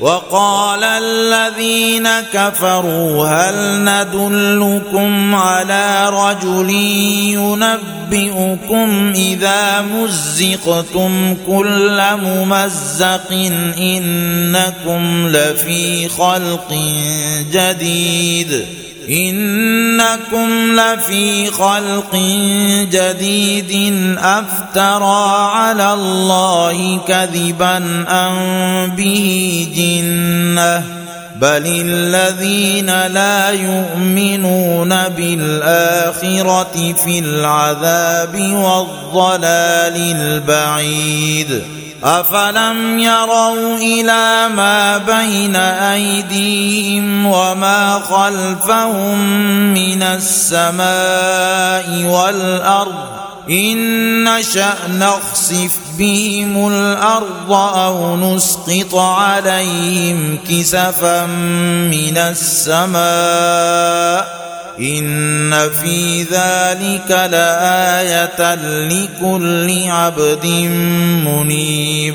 وقال الذين كفروا هل ندلكم على رجل ينبئكم إذا مزقتم كل ممزق إنكم لفي خلق جديد. إنكم لفي خلق جديد أفترى على الله كذبا أم به جنة بل الذين لا يؤمنون بالآخرة في العذاب والضلال البعيد افلم يروا إلى ما بين ايديهم وما خلفهم من السماء والارض ان نشا نخسف بهم الأرض أو نسقط عليهم كسفا من السماء إن في ذلك لآية لكل عبد منيب.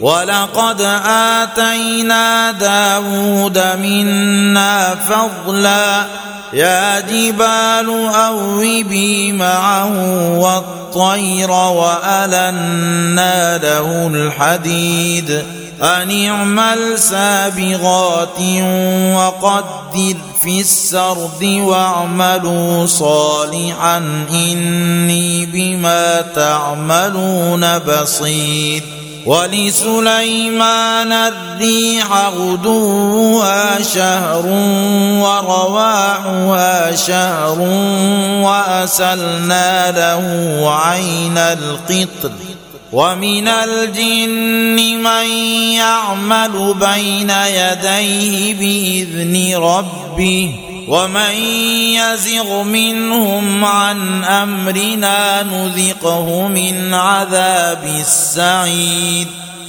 ولقد آتينا داود منا فضلا. يا جبال أوبي معه والطير وألنا له الحديد. أن اعمل سابغات وقدر في السرد واعملوا صالحا إني بما تعملون بصير ولسليمان الريح غدوها شهر ورواحها شهر وأسلنا له عين القطر ومن الجن من يعمل بين يديه بإذن ربه ومن يزغ منهم عن أمرنا نذقه من عذاب السعير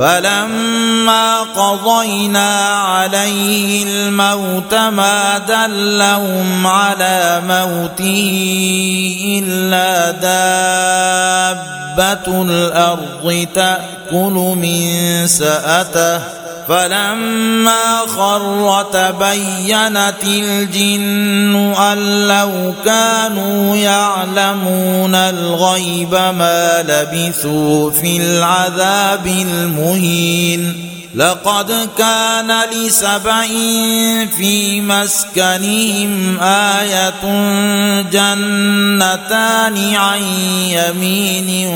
فلما قضينا عليه الموت ما دلهم على موته إلا دابة الأرض تأكل من سأته فلما خر تبينت الجن أن لو كانوا يعلمون الغيب ما لبثوا في العذاب المهين. لقد كان لسبع في مسكنهم آية جنتان عن يمين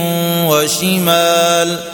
وشمال.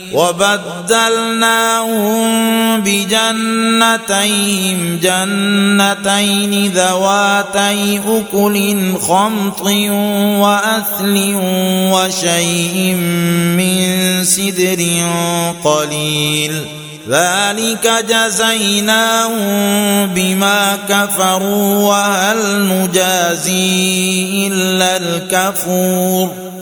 وبدلناهم بجنتيهم جنتين ذواتي أكل خمط وأثل وشيء من سدر قليل. ذلك جزيناهم بما كفروا وهل نجازي إلا الكفور.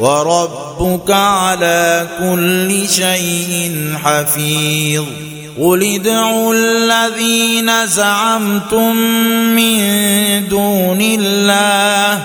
وربك على كل شيء حفيظ. قل ادعوا الذين زعمتم من دون الله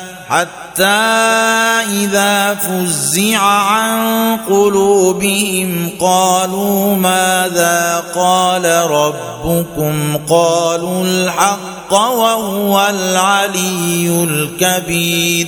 حتى إذا فزع عن قلوبهم قالوا ماذا قال ربكم؟ قالوا الحق وهو العلي الكبير.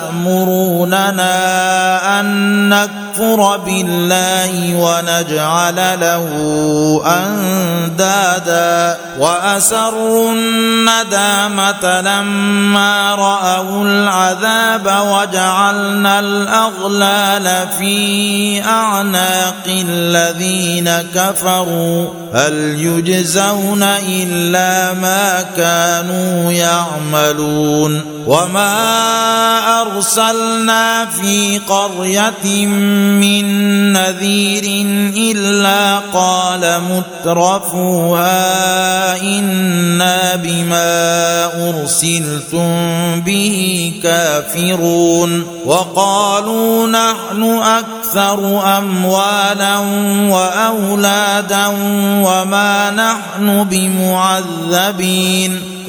تأمروننا أن نكفر بالله ونجعل له أندادا وأسروا الندامة لما رأوا العذاب وجعلنا الأغلال في أعناق الذين كفروا هل يجزون إلا ما كانوا يعملون وما أرسلنا في قرية من نذير إلا قال مترفوها إنا بما أرسلتم به كافرون وقالوا نحن أكثر أموالا وأولادا وما نحن بمعذبين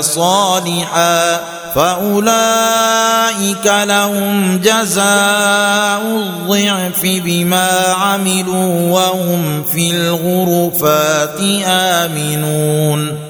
صالحا فأولئك لهم جزاء الضعف بما عملوا وهم في الغرفات آمنون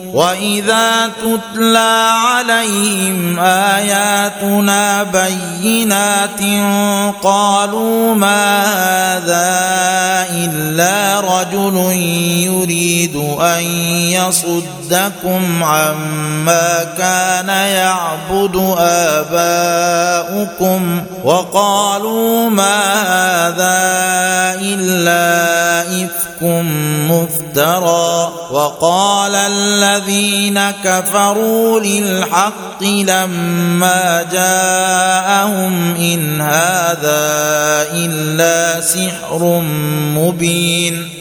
واذا تتلى عليهم اياتنا بينات قالوا ما هذا الا رجل يريد ان يصدكم عما كان يعبد اباؤكم وقالوا ما هذا الا افك مفترى وقال الذي الذين كفروا للحق لما جاءهم إن هذا إلا سحر مبين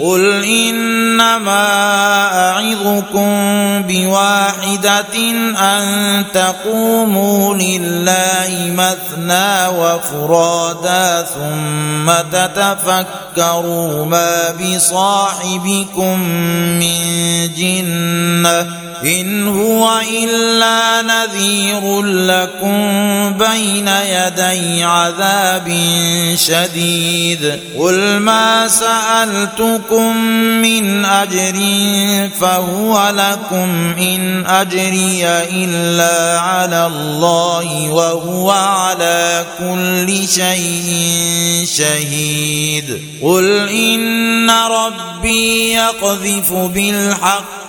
قل إنما أعظكم بواحدة أن تقوموا لله مثنى وفرادا ثم تتفكروا ما بصاحبكم من جنة إن هو إلا نذير لكم بين يدي عذاب شديد. قل ما سألتكم من أجر فهو لكم إن أجري إلا على الله وهو على كل شيء شهيد. قل إن ربي يقذف بالحق